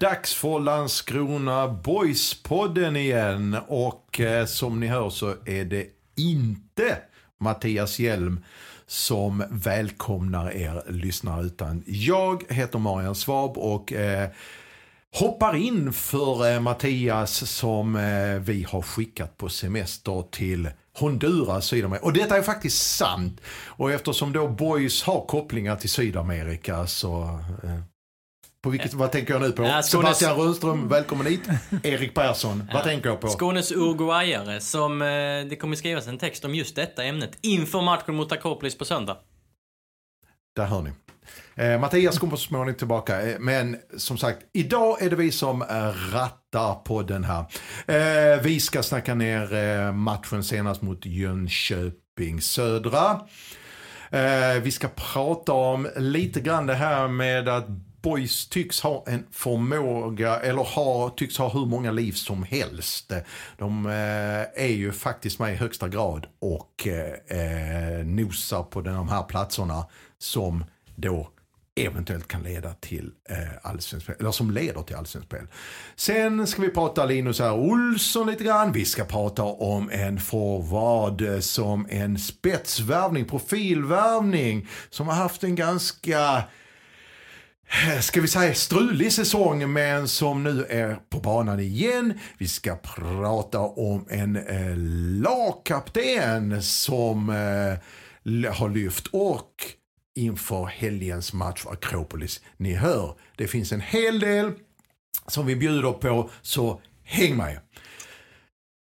Dags för Landskrona Boys-podden igen. Och eh, som ni hör så är det inte Mattias Hjelm som välkomnar er lyssnare utan jag heter Marian Svab och eh, hoppar in för eh, Mattias som eh, vi har skickat på semester till Honduras, Sydamerika. Och detta är faktiskt sant. Och eftersom då Boys har kopplingar till Sydamerika så eh, på vilket, vad tänker jag nu på? Ja, Skånes- Sebastian Rundström, välkommen hit. Erik Persson, vad tänker jag på? Skånes uruguayare som, eh, det kommer skrivas en text om just detta ämnet inför matchen mot Akropolis på söndag. Där hör ni. Eh, Mattias kommer så småningom tillbaka. Eh, men som sagt, idag är det vi som rattar på den här. Eh, vi ska snacka ner eh, matchen senast mot Jönköping Södra. Vi ska prata om lite grann det här med att Boys tycks ha en förmåga, eller ha, tycks ha hur många liv som helst. De eh, är ju faktiskt med i högsta grad och eh, eh nosar på de här platserna som då eventuellt kan leda till eh, spel, eller som leder till allsvenskt spel. Sen ska vi prata Linus här Olsson lite grann. Vi ska prata om en forward som en spetsvärvning, profilvärvning som har haft en ganska ska vi säga strulig säsong men som nu är på banan igen. Vi ska prata om en eh, lagkapten som eh, har lyft och inför helgens match för Akropolis. Ni hör, det finns en hel del som vi bjuder på så häng med.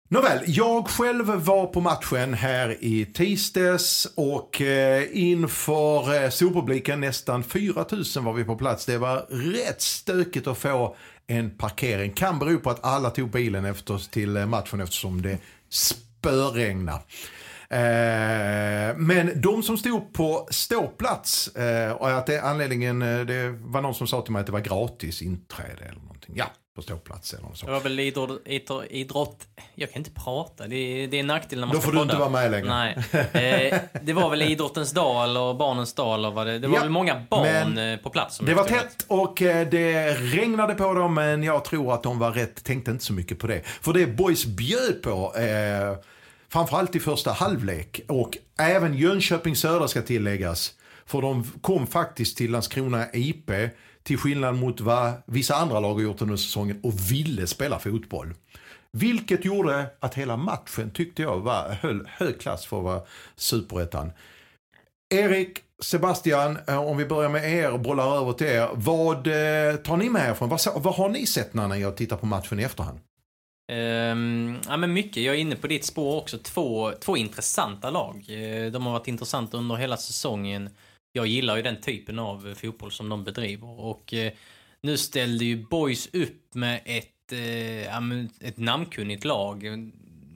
Nåväl, jag själv var på matchen här i tisdags och eh, inför eh, storpubliken, nästan 4000 var vi på plats. Det var rätt stökigt att få en parkering. Kan bero på att alla tog bilen efter, till eh, matchen eftersom det spöregnade. Eh, men de som stod på ståplats, eh, och att det anledningen, det var någon som sa till mig att det var gratis inträde eller någonting. Ja, på ståplats eller något Det sånt. var väl idrott, idrott, idrott jag kan inte prata, det är, det är en nackdel när man Då ska får du inte vara med längre. Nej. Eh, det var väl idrottens dag eller barnens dag eller vad det Det var Ja, väl många barn eh, på plats. som Det var tätt och eh, det regnade på dem men jag tror att de var rätt, tänkte inte så mycket på det. För det Boys bjöd på, eh, framförallt i första halvlek och även Jönköping Södra ska tilläggas. För de kom faktiskt till Landskrona IP till skillnad mot vad vissa andra lag har gjort under säsongen och ville spela fotboll. Vilket gjorde att hela matchen tyckte jag var höll hög klass för att vara superettan. Erik, Sebastian, eh, om vi börjar med er och bollar över till er. Vad eh, tar ni med härifrån? Vad, vad har ni sett när ni har tittat på matchen i efterhand? Um, ja, men mycket. Jag är inne på ditt spår också. Två, två intressanta lag. Eh, de har varit intressanta under hela säsongen. Jag gillar ju den typen av fotboll som de bedriver. Och eh, nu ställde ju Boys upp med ett, eh, ett namnkunnigt lag.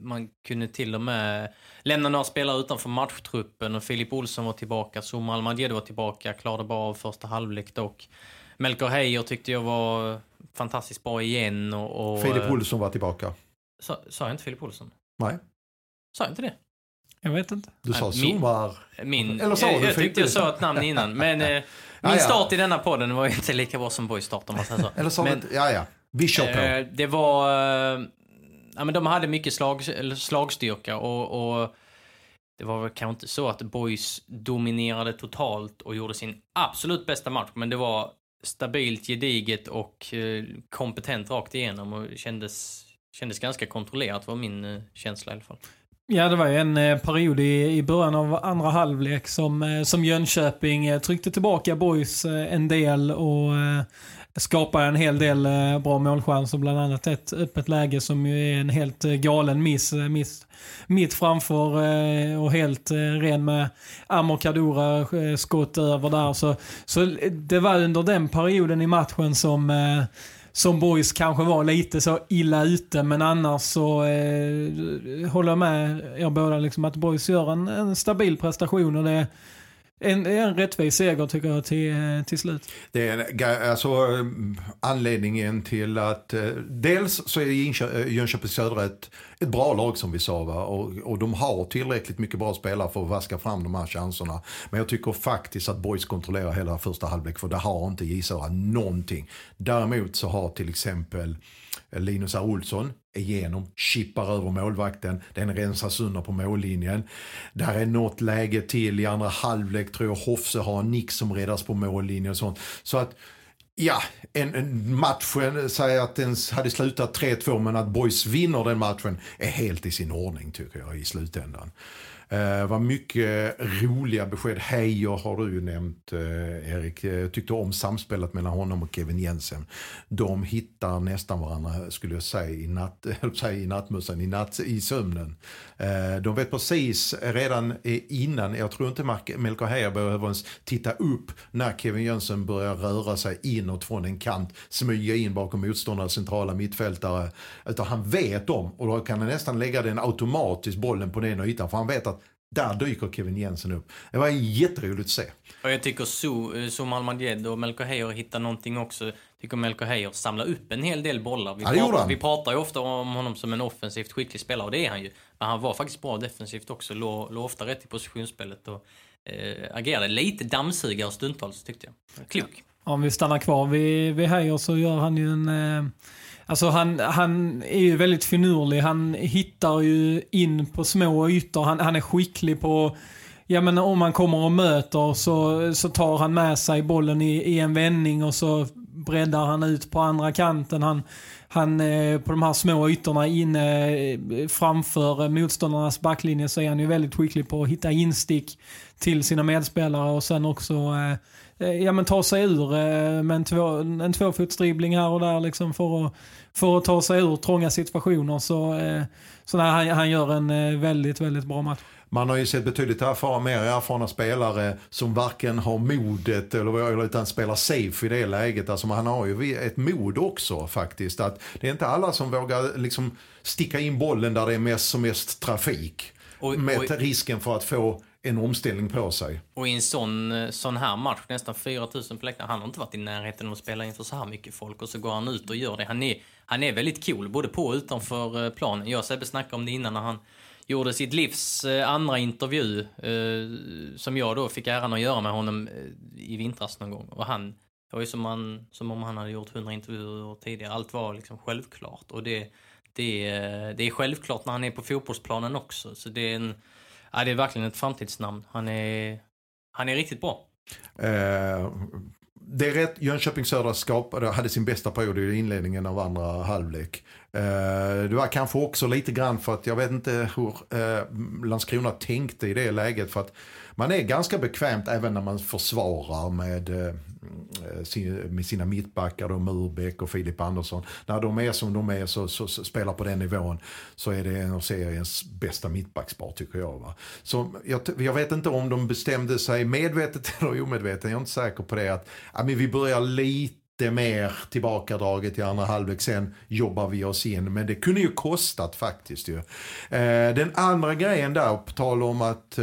Man kunde till och med lämna några spelare utanför matchtruppen och Filip Olsson var tillbaka, Souma Almadjed var tillbaka, klarade bra av första halvlek dock. Melker Heier tyckte jag var fantastiskt bra igen och... och Filip eh, Olsson var tillbaka. Sa, sa jag inte Filip Olsson? Nej, Sa jag inte det? Jag vet inte. du sa Nej, min- Eller sa jag, du jag tyckte jag sa ett namn innan, men eh, min Ja, ja. start i denna podden var inte lika bra som Boys start om man säger så. Eller sa men? Ja, ja. Vi kör på. eh, det var... Eh, ja, men de hade mycket slag, slagstyrka och, och det var väl kanske inte så att Boys dominerade totalt och gjorde sin absolut bästa match, men det var stabilt, gediget och eh, kompetent rakt igenom och kändes, kändes ganska kontrollerat var min eh, känsla i alla fall. Ja, det var ju en eh, period i, i början av andra halvlek som, eh, som Jönköping eh, tryckte tillbaka boys en del och skapade en hel del bra målchanser. Bland annat ett öppet läge som ju är en helt galen miss. miss mitt framför och helt ren med Amor Kadura skott över där. Så, så det var under den perioden i matchen som som boys kanske var lite så illa ute, men annars så eh, håller jag med er båda liksom att boys gör en, en stabil prestation och det är en, en rättvis seger tycker jag till, eh, till slut. Det är alltså, eh, anledningen till att eh, dels så är Jönköping Södra ett, ett bra lag som vi sa va? Och, och de har tillräckligt mycket bra spelare för att vaska fram de här chanserna. Men jag tycker faktiskt att Boys kontrollerar hela första halvlek för det har inte J Södra någonting. Däremot så har till exempel Linus R. Olsson igenom, chippar över målvakten, den rensas under på mållinjen. Där är något läge till i andra halvlek tror jag Hofse har en nick som räddas på mållinjen och sånt. Så att Ja, en, en matchen, säg att den hade slutat 3-2 men att Boys vinner den matchen är helt i sin ordning tycker jag i slutändan. Det var mycket roliga besked. Heijer har du ju nämnt eh, Erik. Jag tyckte om samspelet mellan honom och Kevin Jensen. De hittar nästan varandra skulle jag säga i, natt, säga, i nattmössan, i, natt, i sömnen. Eh, de vet precis redan innan, jag tror inte Melker Heier behöver ens titta upp när Kevin Jönsson börjar röra sig inåt från en kant, smyga in bakom motståndarens centrala mittfältare. Utan han vet om och då kan han nästan lägga den automatiskt bollen på den ytan för han vet att där dyker Kevin Jensen upp. Det var jätteroligt att se. Och jag tycker So- eh, Som Almadjed och Melker Heier hittar någonting också. Tycker Melker Heijer samlar upp en hel del bollar. Vi, Ja, pratar, han. vi pratar ju ofta om honom som en offensivt skicklig spelare och det är han ju. Men han var faktiskt bra defensivt också. Låg, låg ofta rätt i positionsspelet och eh, agerade lite dammsugare stundtals tyckte jag. Klok. Om vi stannar kvar vid, vid Heijer så gör han ju en... Eh, alltså han, han är ju väldigt finurlig. Han hittar ju in på små ytor. Han, han är skicklig på... Ja men om man kommer och möter så, så tar han med sig bollen i, i en vändning och så breddar han ut på andra kanten. Han, han eh, på de här små ytorna inne eh, framför eh, motståndarnas backlinje så är han ju väldigt skicklig på att hitta instick till sina medspelare och sen också eh, ja, men ta sig ur eh, med en, två, en tvåfotsdribbling här och där liksom för, att, för att ta sig ur trånga situationer. Så, eh, så nej, han, han gör en eh, väldigt, väldigt bra match. Man har ju sett betydligt erfarna, mer erfarna spelare som varken har modet eller, utan spelar safe i det läget. Alltså han har ju ett mod också faktiskt. Att det är inte alla som vågar liksom sticka in bollen där det är mest som mest trafik. Och- med och- risken för att få en omställning på sig. Och i en sån, eh, sån här match, nästan 4000 på läktaren, han har inte varit i närheten av att spela inför så här mycket folk och så går han ut och gör det. Han är, han är väldigt cool, både på och utanför eh, planen. Jag och Sebbe snackade om det innan när han gjorde sitt livs eh, andra intervju, eh, som jag då fick äran att göra med honom i vintras någon gång. Och han, det var ju som, han, som om han hade gjort 100 intervjuer tidigare. Allt var liksom självklart. Och det, det, är- det är självklart när han är på fotbollsplanen också. Så det är en, ja, det är verkligen ett framtidsnamn. Han är, han är riktigt bra. Eh, det är rätt, Jönköping Södra skapade, hade sin bästa period i inledningen av andra halvlek. Eh, det var kanske också lite grann för att jag vet inte hur eh, Landskrona tänkte i det läget. För att man är ganska bekvämt även när man försvarar med, eh, eh, med sina mittbackar, då Murbeck och Filip Andersson. När de är som de är så, så, så spelar på den nivån så är det en av seriens bästa mittbackspar tycker jag. Va? Så jag, jag vet inte om de bestämde sig medvetet eller omedvetet, jag är inte säker på det. Att ja, men vi börjar lite mer tillbakadraget i andra halvlek, sen jobbar vi oss in. Men det kunde ju kostat faktiskt ju. Eh, den andra grejen där, på tal om att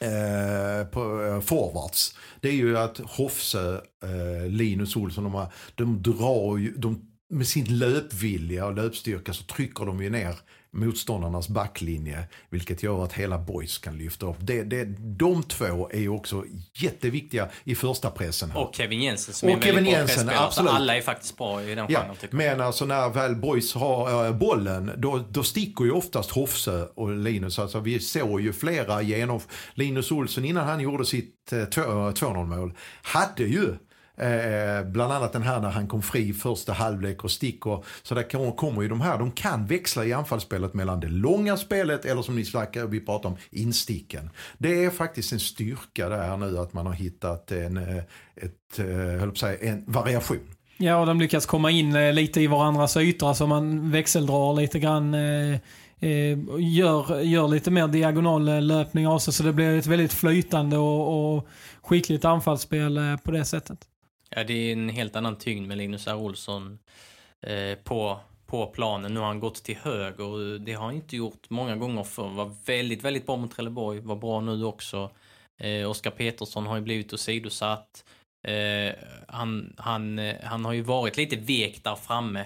eh, på eh, forwards. Det är ju att Hofse, eh, Linus Olsson, de, de drar ju, de, med sin löpvilja och löpstyrka så trycker de ju ner motståndarnas backlinje. Vilket gör att hela boys kan lyfta upp. Det, det, de två är ju också jätteviktiga i första pressen. Här. Och Kevin Jensen som Och är en väldigt Kevin bra Jensen, pressspelare. absolut. Så alla är faktiskt bra i den Ja, genren tycker jag. men alltså när väl boys har äh, bollen då, då sticker ju oftast Hofse och Linus. Alltså vi såg ju flera genom Linus Olsson innan han gjorde sitt äh, 2-0 mål hade ju Eh, eh, bland annat den här när han kom fri första halvlek och sticker. Så där kommer ju de här, de kan växla i anfallsspelet mellan det långa spelet eller som ni snackar, vi pratar om insticken. Det är faktiskt en styrka där nu att man har hittat en, eh, ett, eh, höll på säga, en variation. Ja, och de lyckas komma in lite i varandras ytor. Alltså man växeldrar lite grann. Eh, gör, gör lite mer diagonal löpning av sig. Så det blir ett väldigt flytande och, och skickligt anfallsspel på det sättet. Ja, det är en helt annan tyngd med Linus R. Olsson eh, på, på planen. Nu har han gått till höger. Det har han inte gjort många gånger förr. Var väldigt, väldigt bra mot Trelleborg. Var bra nu också. Eh, Oskar Petersson har ju blivit åsidosatt. Eh, han, han, eh, han har ju varit lite vek där framme.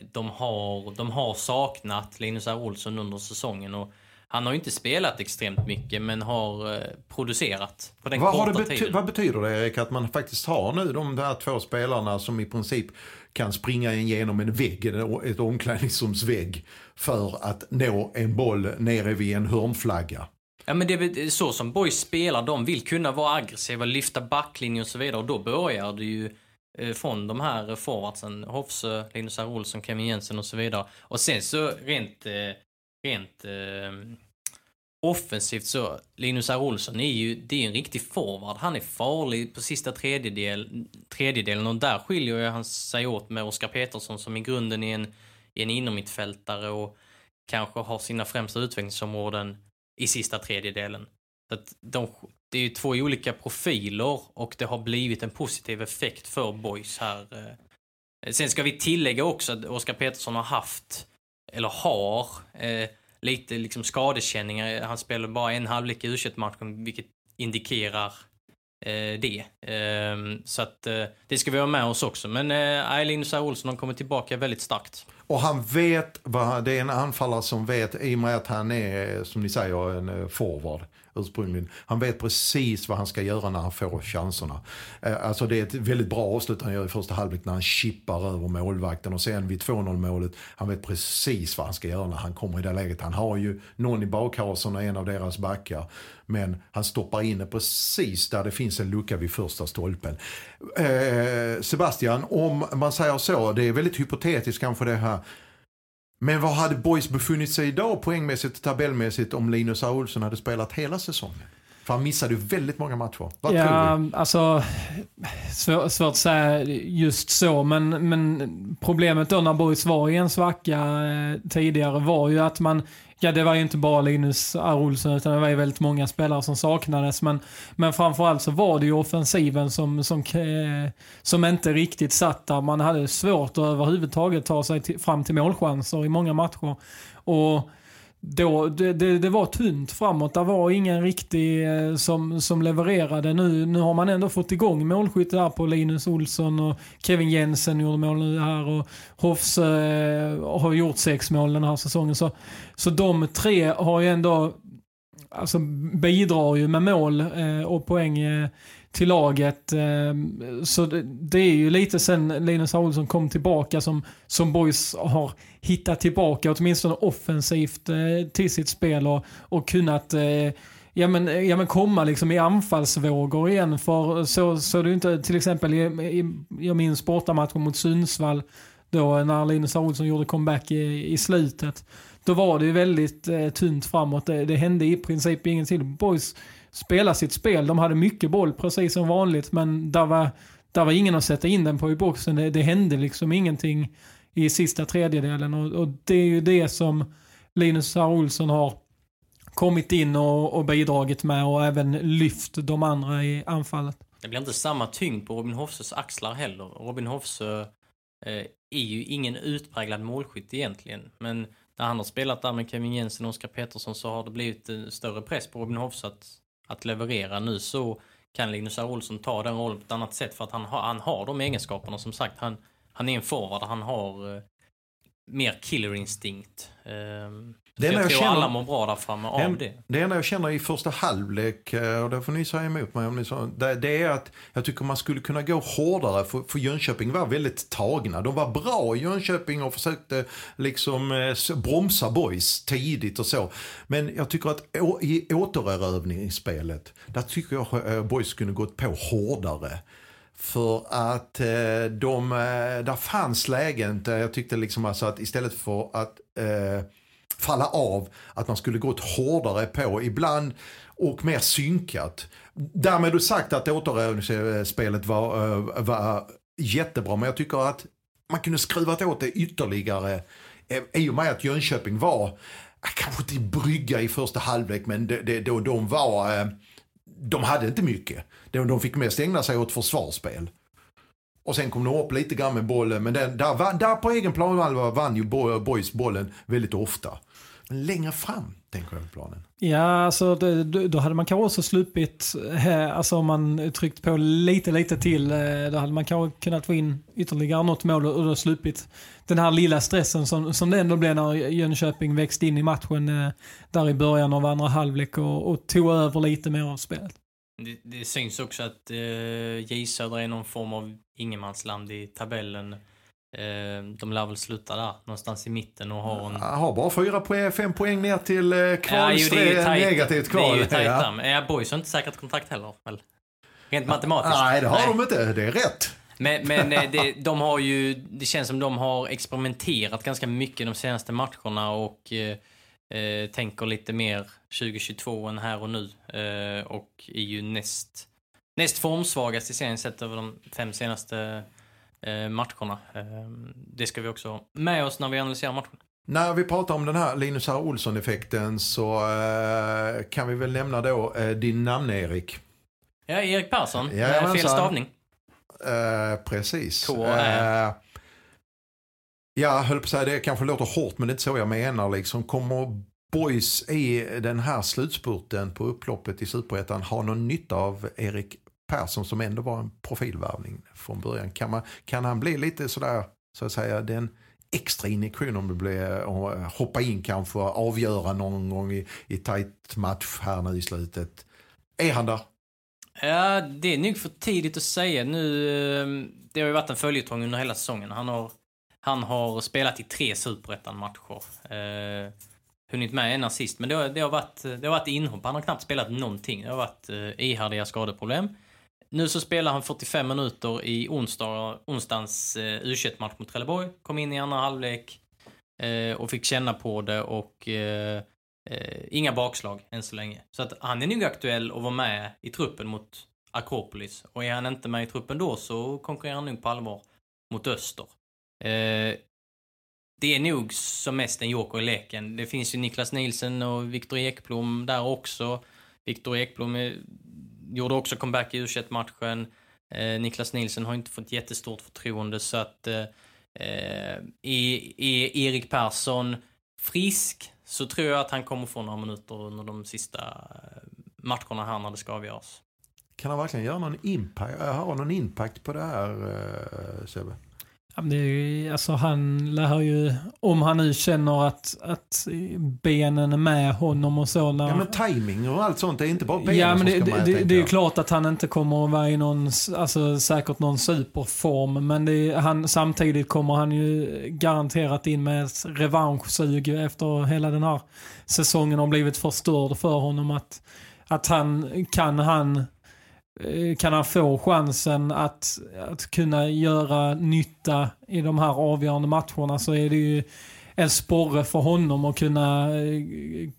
De har, de har saknat Linus R. Olsson under säsongen och han har ju inte spelat extremt mycket men har eh, producerat på den vad korta bety tiden. Vad betyder det Erik att man faktiskt har nu de där två spelarna som i princip kan springa igenom en vägg, ett omklädningsrumsvägg för att nå en boll nere vid en hörnflagga? Ja men det är så som boys spelar, de vill kunna vara aggressiva, lyfta backlinjen och så vidare och då börjar det ju eh, från de här forwardsen, Hofsö, Linus R. Olsson, Kevin Jensen och så vidare. Och sen så rent eh, rent eh, offensivt så, Linus R. Olsson är ju, det är en riktig forward. Han är farlig på sista tredjedel, tredjedelen och där skiljer han sig åt med Oskar Petersson som i grunden är en, är en innermittfältare och kanske har sina främsta utvecklingsområden i sista tredjedelen. Så att de, det är ju två olika profiler och det har blivit en positiv effekt för boys här. Eh. Sen ska vi tillägga också att Oskar Petersson har haft eller har, eh, lite liksom skadekänningar. Han spelar bara en halvlek i u matchen vilket indikerar eh, det. Eh, så att eh, det ska vi ha med oss också. Men eh, Linus Olsson har kommit tillbaka väldigt starkt. Och han vet, vad, det är en anfallare som vet, i och med att han är, som ni säger, en eh, forward ursprungligen. Han vet precis vad han ska göra när han får chanserna. Eh, alltså det är ett väldigt bra avslut han gör i första halvlek när han chippar över målvakten och sen vid 2-0 målet, han vet precis vad han ska göra när han kommer i det läget. Han har ju någon i bakhasorna, en av deras backar. Men han stoppar in det precis där det finns en lucka vid första stolpen. Eh, Sebastian, om man säger så, det är väldigt hypotetiskt kanske det här men var hade Boys befunnit sig idag poängmässigt och tabellmässigt om Linus. Olsson hade spelat hela säsongen? För han missade ju väldigt många matcher. Vad ja, tror du? Alltså, svår, svårt att säga just så, men, men problemet då när Boys var i en svacka eh, tidigare var ju att man Ja, det var ju inte bara Linus R. Olsson utan det var ju väldigt många spelare som saknades. Men, men framförallt så var det ju offensiven som, som, eh, som inte riktigt satt där. Man hade svårt att överhuvudtaget ta sig till, fram till målchanser i många matcher. Och då, det, det, det, var tunt framåt. Det var ingen riktig eh, som, som levererade. Nu, nu har man ändå fått igång målskytte där på Linus Olsson och Kevin Jensen gjorde mål nu här och Hoffs eh, har gjort sex mål den här säsongen. Så, så de tre har ju ändå, alltså bidrar ju med mål eh, och poäng eh, till laget. Ehm, så det är ju lite sen Linus Olsson kom tillbaka som, som Boys har hittat tillbaka åtminstone offensivt eh, till sitt spel och, och kunnat eh, ja men, ja men komma liksom i anfallsvågor igen. För så, så det är inte till exempel i, i, jag minns bortamatchen mot Sundsvall då när Linus Olsson gjorde comeback i, i slutet. Då var det ju väldigt eh, tunt framåt. Det, det hände i princip ingenting. Boys spela sitt spel. De hade mycket boll precis som vanligt men där var, där var ingen att sätta in den på i boxen. Det, det hände liksom ingenting i sista tredjedelen och, och det är ju det som Linus R. Olsson har kommit in och, och bidragit med och även lyft de andra i anfallet. Det blir inte samma tyngd på Robin Hoffses axlar heller. Robin Hoffse eh, är ju ingen utpräglad målskytt egentligen. Men när han har spelat där med Kevin Jensen och Oskar Pettersson så har det blivit större press på Robin Hoffse att att leverera. Nu så kan Linus R. Olsson ta den rollen på ett annat sätt för att han har, han har de egenskaperna. Som sagt, han, han är en forward, han har eh, mer killerinstinkt. Um, det jag, jag tror känner, alla mår bra där framme av en, det. Det enda jag känner i första halvlek, eh, och det får ni säga emot mig om ni så, det, det, är att jag tycker man skulle kunna gå hårdare för, för Jönköping var väldigt tagna. De var bra i Jönköping och försökte liksom eh, bromsa boys tidigt och så. Men jag tycker att å, i återerövningsspelet, där tycker jag eh, boys skulle gått på hårdare. För att eh, de, eh, där fanns lägen där jag tyckte liksom alltså att istället för att eh, falla av, att man skulle gått hårdare på ibland och mer synkat. Därmed sagt att återövningsspelet var, eh, var jättebra, men jag tycker att man kunde skruvat åt det ytterligare eh, i och med att Jönköping var, kanske inte brygga i första halvlek, men det, det, då de var, de hade inte mycket. De, de fick mest ägna sig åt försvarsspel. Och sen kom de upp lite grann med bollen, men den, där, där på egen planhalva vann ju Boys bollen väldigt ofta. Men längre fram tänker jag planen. Ja, alltså det, då hade man kanske också sluppit, alltså om man tryckt på lite, lite till, eh, då hade man kanske kunnat få in ytterligare något mål och då sluppit den här lilla stressen som, som det ändå blev när Jönköping växte in i matchen eh, där i början av andra halvlek och, och tog över lite mer av spelet. Det, det syns också att eh, J Södra är någon form av ingenmansland i tabellen. Eh, de lär väl sluta där, någonstans i mitten och ha en... Jag har bara fyra poäng, fem poäng ner till eh, kval, ja, negativt kval. Det är ju tajt ja. Ja, Boys har inte säkrat kontrakt heller, väl? Rent matematiskt. Nej, det har Nej. de inte. Det är rätt. Men, men eh, det, de har ju, det känns som de har experimenterat ganska mycket de senaste matcherna och eh, eh tänker lite mer 2022 än här och nu. Eh, och är ju näst, näst formsvagast i serien sett över de fem senaste eh, matcherna. Eh, det ska vi också ha med oss när vi analyserar matchen. När vi pratar om den här Linus R. Olsson-effekten så eh, kan vi väl nämna då eh, din namn Erik. Ja, Erik Persson. Ja, fel stavning. Eh, precis. Eh, jag höll på att säga det kanske låter hårt men det är inte så jag menar liksom. Kommer Boys i den här slutspurten på upploppet i Superettan ha någon nytta av Erik Persson som ändå var en profilvärvning från början. Kan, man, kan han bli lite sådär, så att säga, den extra injektion om det blir hoppa in kanske och avgöra någon gång i, i tajt match här nu i slutet. Är han där? Ja, det är nog för tidigt att säga nu. Eh, det har ju varit en följetong under hela säsongen. Han har, han har spelat i tre superettan-matcher. Eh, hunnit med en assist, men det har, det, har varit, det har varit inhopp. Han har knappt spelat någonting. Det har varit eh, ihärdiga skadeproblem. Nu så spelar han 45 minuter i onsdag, onsdagens eh, u match mot Trelleborg. Kom in i andra halvlek eh, och fick känna på det och eh, eh, inga bakslag än så länge. Så att han är nog aktuell att vara med i truppen mot Akropolis. Och är han inte med i truppen då så konkurrerar han nog på allvar mot Öster. Eh, det är nog som mest en joker i leken. Det finns ju Niklas Nielsen och Viktor Ekblom där också. Viktor Ekblom är gjorde också comeback i u matchen eh, Niklas Nilsson har inte fått jättestort förtroende så att eh, eh är, är Erik Persson frisk så tror jag att han kommer få några minuter under de sista eh, matcherna här när det ska avgöras. Kan han verkligen göra någon impact, ha någon impact på det här eh, Sebbe? Det alltså han lär ju, om han nu känner att, att benen är med honom och så. När, ja men timing och allt sånt, det är inte bara benen ja, men det, som ska det, med, det är ju klart att han inte kommer att vara i någon, alltså säkert någon superform. Men är, han, samtidigt kommer han ju garanterat in med revanschsug efter hela den här säsongen har blivit förstörd för honom. Att, att han, kan han Eh, kan han få chansen att, att kunna göra nytta i de här avgörande matcherna så är det ju en sporre för honom att kunna, eh,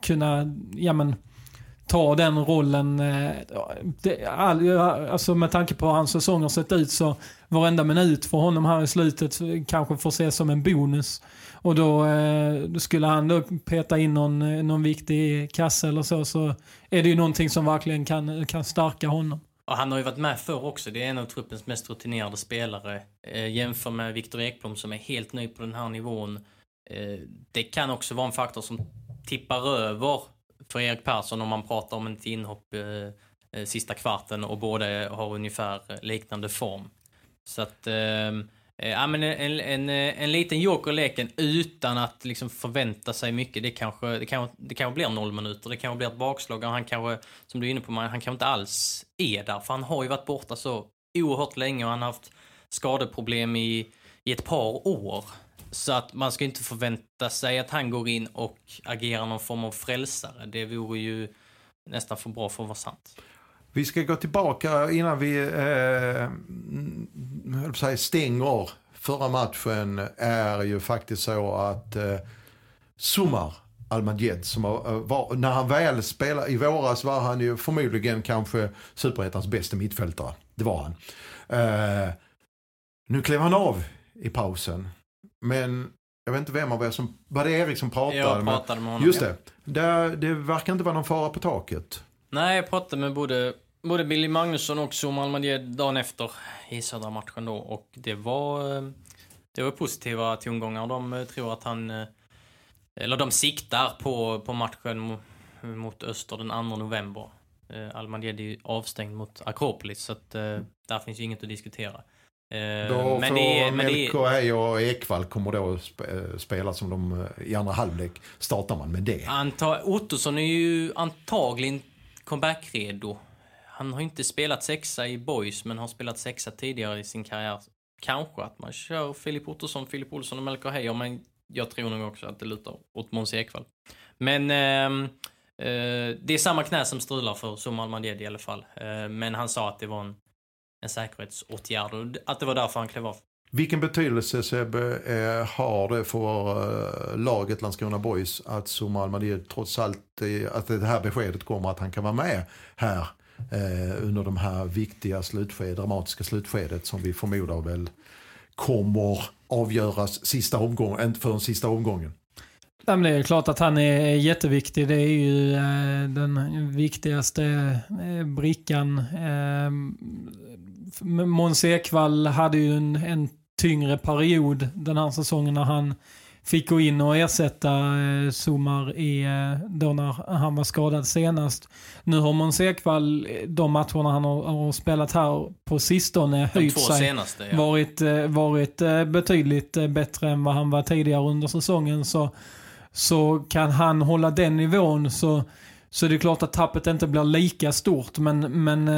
kunna ja men, ta den rollen. Eh, det, all, alltså med tanke på hur hans säsong har sett ut så varenda minut för honom här i slutet kanske får ses som en bonus. Och då, då skulle han då peta in någon, någon viktig kasse eller så så är det ju någonting som verkligen kan, kan stärka honom. Och han har ju varit med förr också. Det är en av truppens mest rutinerade spelare. Eh, jämför med Viktor Ekblom som är helt ny på den här nivån. Eh, det kan också vara en faktor som tippar över för Erik Persson om man pratar om ett inhopp eh, eh sista kvarten och båda har ungefär liknande form. Så att Eh, Eh, ja, men en, en, en liten joker i leken utan att liksom förvänta sig mycket. Det kanske, det kanske, det kanske blir noll minuter, det kanske blir ett bakslag. Han kanske, som du är inne på, han kanske inte alls är där. För han har ju varit borta så oerhört länge och han har haft skadeproblem i, i ett par år. Så att man ska inte förvänta sig att han går in och agerar någon form av frälsare. Det vore ju nästan för bra för att vara sant. Vi ska gå tillbaka innan vi eh, säga, stänger förra matchen är ju faktiskt så att eh, Sumar Almaged, som var, när han väl spelade i våras var han ju förmodligen kanske superettans bästa mittfältare. Det var han. Eh, nu klev han av i pausen. Men jag vet inte vem av er som, var det Erik som pratade? Jag pratade med honom. Just det. det. Det verkar inte vara någon fara på taket. Nej, jag pratade med både, både Billy Magnusson och Som Almaged dagen efter i södra matchen då. Och det var, eh, det var positiva tongångar. De eh, tror att han, eh, eller de siktar på, på matchen mot Öster den 2 november. Almaged är ju avstängd mot Akropolis, så att där finns ju inget att diskutera. Då men får Melko och Ekvall kommer då spela som de i andra halvlek startar man med det. Anta, Ottosson är ju antagligen comeback-redo. Han har inte spelat sexa i boys men har spelat sexa tidigare i sin karriär. Kanske att man kör Filip Ottosson, Filip Olsson och Melker Heijer men jag tror nog också att det lutar åt Måns Ekvall. Men eh, eh, det är samma knä som strular för Somal Manded i alla fall. Eh, men han sa att det var en en säkerhetsåtgärd och att det var därför han klev av. Vilken betydelse Sebbe eh, har det för eh, laget Landskrona Boys att Zuma Almadi trots allt, eh, att det här beskedet kommer att han kan vara med här eh, under de här viktiga slutsked, dramatiska slutskedet som vi förmodar väl kommer avgöras sista omgången, inte förrän sista omgången. det är klart att han är jätteviktig. Det är ju eh, den viktigaste eh, brickan. Eh, Måns Ekvall hade ju en, en tyngre period den här säsongen när han fick gå in och ersätta eh, Somar i, eh, då när han var skadad senast. Nu har Måns Ekvall, eh, de matcherna han har, har spelat här på sistone, höjt sig. Senaste, ja. Varit, eh, varit eh, betydligt bättre än vad han var tidigare under säsongen. Så, så kan han hålla den nivån så, så det är klart att tappet inte blir lika stort. Men, men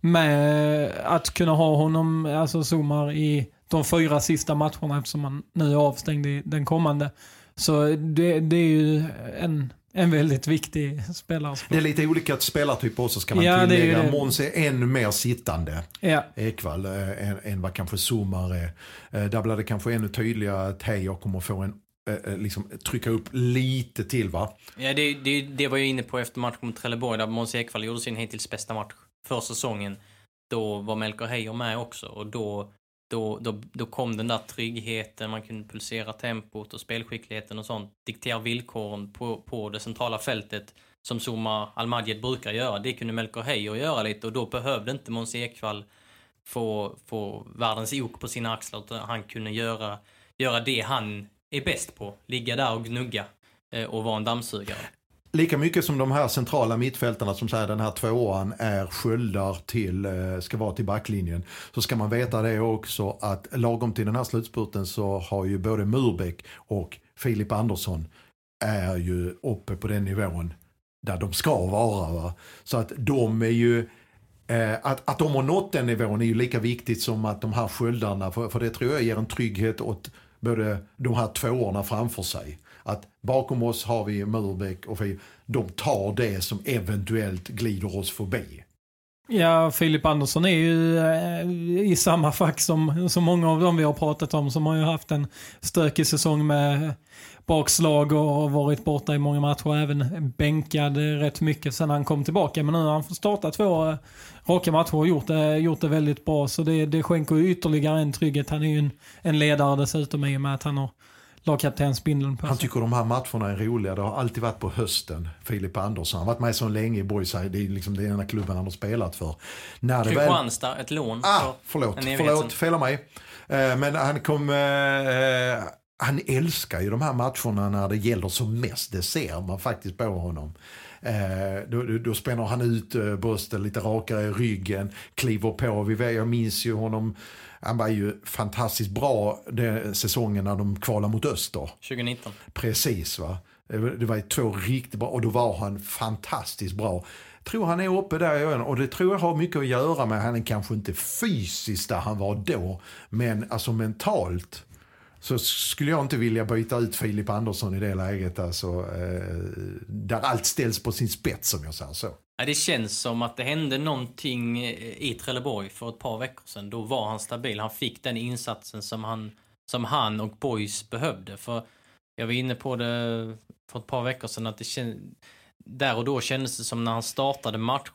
med att kunna ha honom, alltså Zumar, i de fyra sista matcherna eftersom han nu är avstängd i den kommande. Så det, det är ju en, en väldigt viktig spelare. Det är lite olika spelartyper också ska man ja, tillägga. Det Måns är ännu mer sittande. Ja. Ekvall äh, än, än vad kanske Zumar är. Äh, där blir det kanske ännu tydligare att Heijer kommer få en äh, liksom trycka upp lite till va? Ja det, det, det var jag inne på efter matchen mot Trelleborg där Måns Ekvall gjorde sin hittills bästa match för säsongen, då var Melker Heijer med också och då, då, då, då kom den där tryggheten, man kunde pulsera tempot och spelskickligheten och sånt, diktera villkoren på, på det centrala fältet som Zuma Almadjed brukar göra. Det kunde Melker Heijer göra lite och då behövde inte Måns Ekvall få, få världens ok på sina axlar utan han kunde göra, göra det han är bäst på. Ligga där och gnugga eh, och vara en dammsugare. Lika mycket som de här centrala mittfältarna som säger den här tvåan är sköldar till, eh, ska vara till backlinjen. Så ska man veta det också att lagom till den här slutspurten så har ju både Murbeck och Filip Andersson är ju uppe på den nivån där de ska vara. Va? Så att de är ju eh, att, att de har nått den nivån är ju lika viktigt som att de här sköldarna, för, för det tror jag ger en trygghet åt både de här tvåorna framför sig. Att bakom oss har vi Murbeck och vi, de tar det som eventuellt glider oss förbi. Ja, Filip Andersson är ju eh, i samma fack som, så många av dem vi har pratat om som har ju haft en stökig säsong med bakslag och varit borta i många matcher. Även bänkad rätt mycket sen han kom tillbaka. Men nu har han fått starta två eh, raka matcher och gjort det, gjort det väldigt bra. Så det, det skänker ju ytterligare en trygghet. Han är ju en, en ledare dessutom i och med att han har lagkaptensbindeln på Han tycker de här matcherna är roliga. Det har alltid varit på hösten, Filip Andersson. Han har varit med så länge i Boys. Det är liksom den ena klubben han har spelat för. När Kristianstad, väl... ett lån. Ah, förlåt, förlåt, fel av mig. Eh, men han kom... Eh, han älskar ju de här matcherna när det gäller som mest. Det ser man faktiskt på honom. Eh, då, då, då spänner han ut brösten lite rakare i ryggen, kliver på. Vi, jag minns ju honom han var ju fantastiskt bra den säsongen när de kvalade mot Öster. 2019. Precis va. Det var två riktigt bra och då var han fantastiskt bra. Tror han är uppe där igen och det tror jag har mycket att göra med, han är kanske inte fysiskt där han var då, men alltså mentalt så skulle jag inte vilja byta ut Filip Andersson i det läget. Alltså, eh, där allt ställs på sin spets om jag säger så. Ja, det känns som att det hände någonting i Trelleborg för ett par veckor sedan. Då var han stabil. Han fick den insatsen som han, som han och Boys behövde. För jag var inne på det för ett par veckor sedan att det känd, där och då kändes det som när han startade matchen.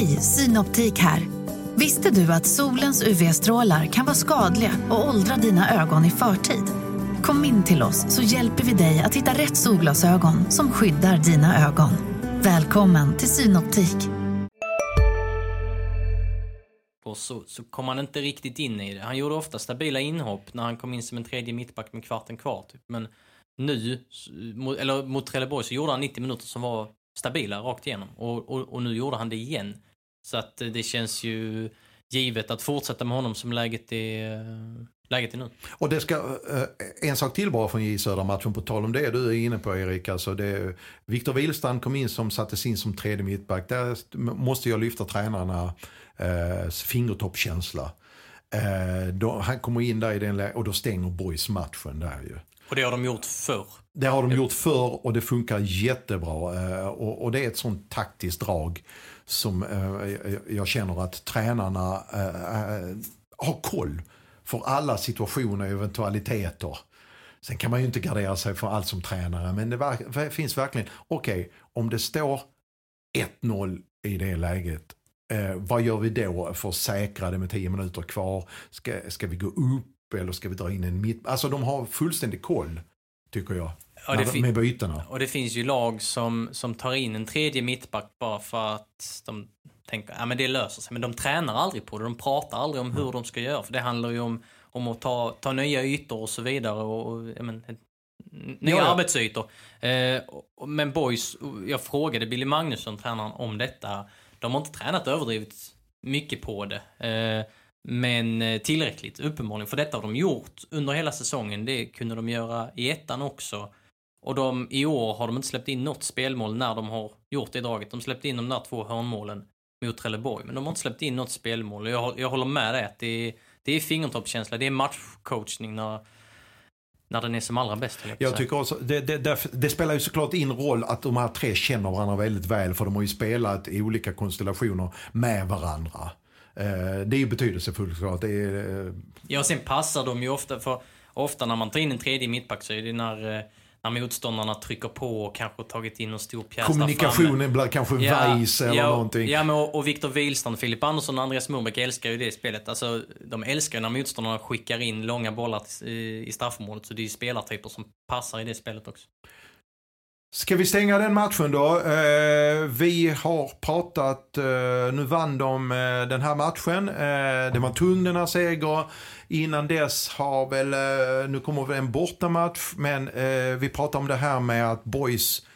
Hej, Synoptik här. Visste du att solens UV-strålar kan vara skadliga och åldra dina ögon i förtid? Kom in till oss så hjälper vi dig att hitta rätt solglasögon som skyddar dina ögon. Välkommen till Synoptik. Och så, så kom han inte riktigt in i det. Han gjorde ofta stabila inhopp när han kom in som en tredje mittback med kvarten kvar. Typ. Men nu, eller mot Trelleborg, så gjorde han 90 minuter som var stabila rakt igenom. Och, och, och nu gjorde han det igen. Så att det känns ju givet att fortsätta med honom som läget är, läget är nu. Och det ska, eh, en sak till bara från J Södra-matchen på tal om det du är inne på Erik. Alltså det, Viktor Wihlstrand kom in som sattes in som tredje mittback. Där måste jag lyfta tränarna eh, fingertoppkänsla. Eh, då, han kommer in där i den och då stänger Boys matchen där ju. Och det har de gjort förr. Det har de gjort förr och det funkar jättebra. Eh, och, och det är ett sånt taktiskt drag som eh, jag känner att tränarna eh, eh, har koll för alla situationer och eventualiteter. Sen kan man ju inte gardera sig för allt som tränare, men det finns verkligen, okej, okay, om det står 1-0 i det läget, eh, vad gör vi då för att säkra det med 10 minuter kvar? Ska, ska vi gå upp eller ska vi dra in en mitt? Alltså de har fullständig koll, tycker jag. Ja, det med bytena. Och det finns ju lag som, som tar in en tredje mittback bara för att de tänker att ja, det löser sig. Men de tränar aldrig på det. De pratar aldrig om hur mm. de ska göra. För det handlar ju om, om att ta, ta nya ytor och så vidare. Och, och ja, men, nya ja, arbetsytor. Eh, men boys, jag frågade Billy Magnusson, tränaren, om detta. De har inte tränat överdrivet mycket på det. Eh, men eh, tillräckligt, uppenbarligen. För detta har de gjort under hela säsongen. Det kunde de göra i ettan också. Och de, i år har de inte släppt in något spelmål när de har gjort det draget. De släppte in de där två hörnmålen mot Trelleborg, men de har inte släppt in något spelmål. Jag, jag håller med dig att det är, det är fingertoppskänsla, det är matchcoachning när, när den är som allra bäst. Jag, jag tycker också, det, det, det, det, spelar ju såklart in roll att de här tre känner varandra väldigt väl, för de har ju spelat i olika konstellationer med varandra. Eh, det är ju betydelsefullt såklart. Det är, eh... Ja, sen passar de ju ofta, för ofta när man tar in en tredje mittback så är det när eh, när motståndarna trycker på och kanske tagit in en stor pjäs Kommunikationen blir kanske ja, vajs eller ja, någonting. Ja, men och, och Viktor Wihlstrand, Filip Andersson och Andreas Morbäck älskar ju det spelet. Alltså, de älskar ju när motståndarna skickar in långa bollar i, i straffområdet. Så det är ju spelartyper som passar i det spelet också. Ska vi stänga den matchen då? Eh, vi har pratat, eh, nu vann de eh, den här matchen. Eh, det var tung den här seger. Innan dess har väl, eh, nu kommer väl en bortamatch, men eh, vi pratar om det här med att boys